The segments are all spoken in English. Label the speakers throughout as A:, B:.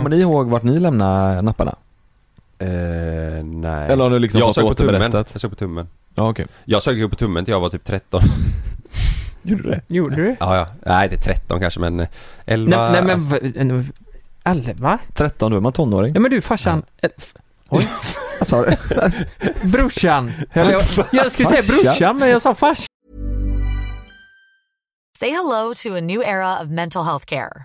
A: Kommer ni ihåg vart ni lämnade napparna?
B: Eh, nej.
A: Eller har du liksom
B: jag
A: fått
B: sög på tummen.
A: återberättat?
B: Jag sög på tummen.
A: Ja okej.
B: Jag sög ju på tummen till jag var typ 13.
A: Gjorde du det?
C: Gjorde du?
B: ja, ja. Nej, inte 13 kanske men eh, 11.
C: Nej, nej men v- elva?
A: 13, då är man tonåring.
C: Ja men du farsan, eh, f- oj,
A: Vad sa du?
C: brorsan. Jag, jag, jag skulle säga
A: Farsan?
C: brorsan men jag sa farsan.
D: Say hello to a new era of mental health care.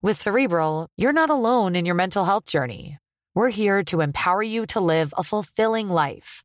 D: With Cerebral, you're not alone in your mental health journey. We're here to empower you to live a fulfilling life.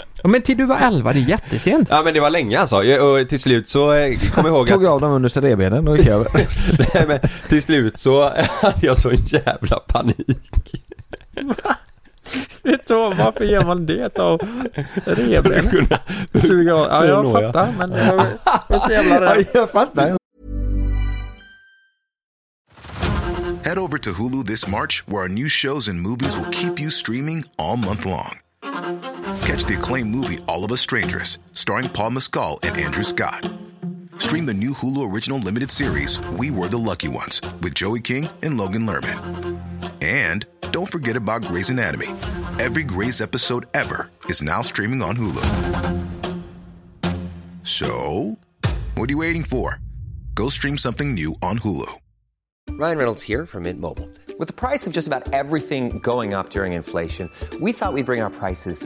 C: Ja, men till du var elva, det är jättesent.
B: Ja men det var länge alltså. Jag- Och till slut så eh, kom jag ihåg
A: Tog
B: att...
A: jag av dem understa revbenen och gick över.
B: Nej men till slut så hade jag så jävla panik.
C: Vet du vad, varför gör man det av revbenen? Suga av. Ja, jag
B: ja.
C: fattar men jag var så jävla rädd.
A: jag fattar.
E: Head over to Hulu this March, where our new shows and movies will keep you streaming all month long. Catch the acclaimed movie All of Us Strangers, starring Paul Mescal and Andrew Scott. Stream the new Hulu original limited series We Were the Lucky Ones with Joey King and Logan Lerman. And don't forget about Grey's Anatomy. Every Grey's episode ever is now streaming on Hulu. So, what are you waiting for? Go stream something new on Hulu.
F: Ryan Reynolds here from Mint Mobile. With the price of just about everything going up during inflation, we thought we'd bring our prices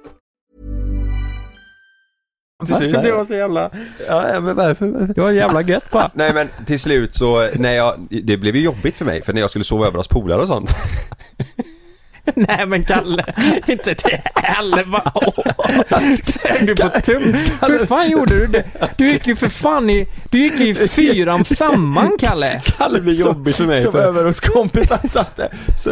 C: Det var så jävla,
A: Ja, men varför?
C: det var jävla gött bara.
B: Nej men till slut så, när jag, det blev ju jobbigt för mig för när jag skulle sova över hos polare och sånt.
C: Nej men Kalle, inte till elva år. Sög du på tum? Hur fan gjorde du det? Du gick ju för fan i, du gick i fyran, femman Kalle.
B: Det blir jobbigt för mig.
A: Som
B: för-
A: över hos kompisar satt det.
B: Så...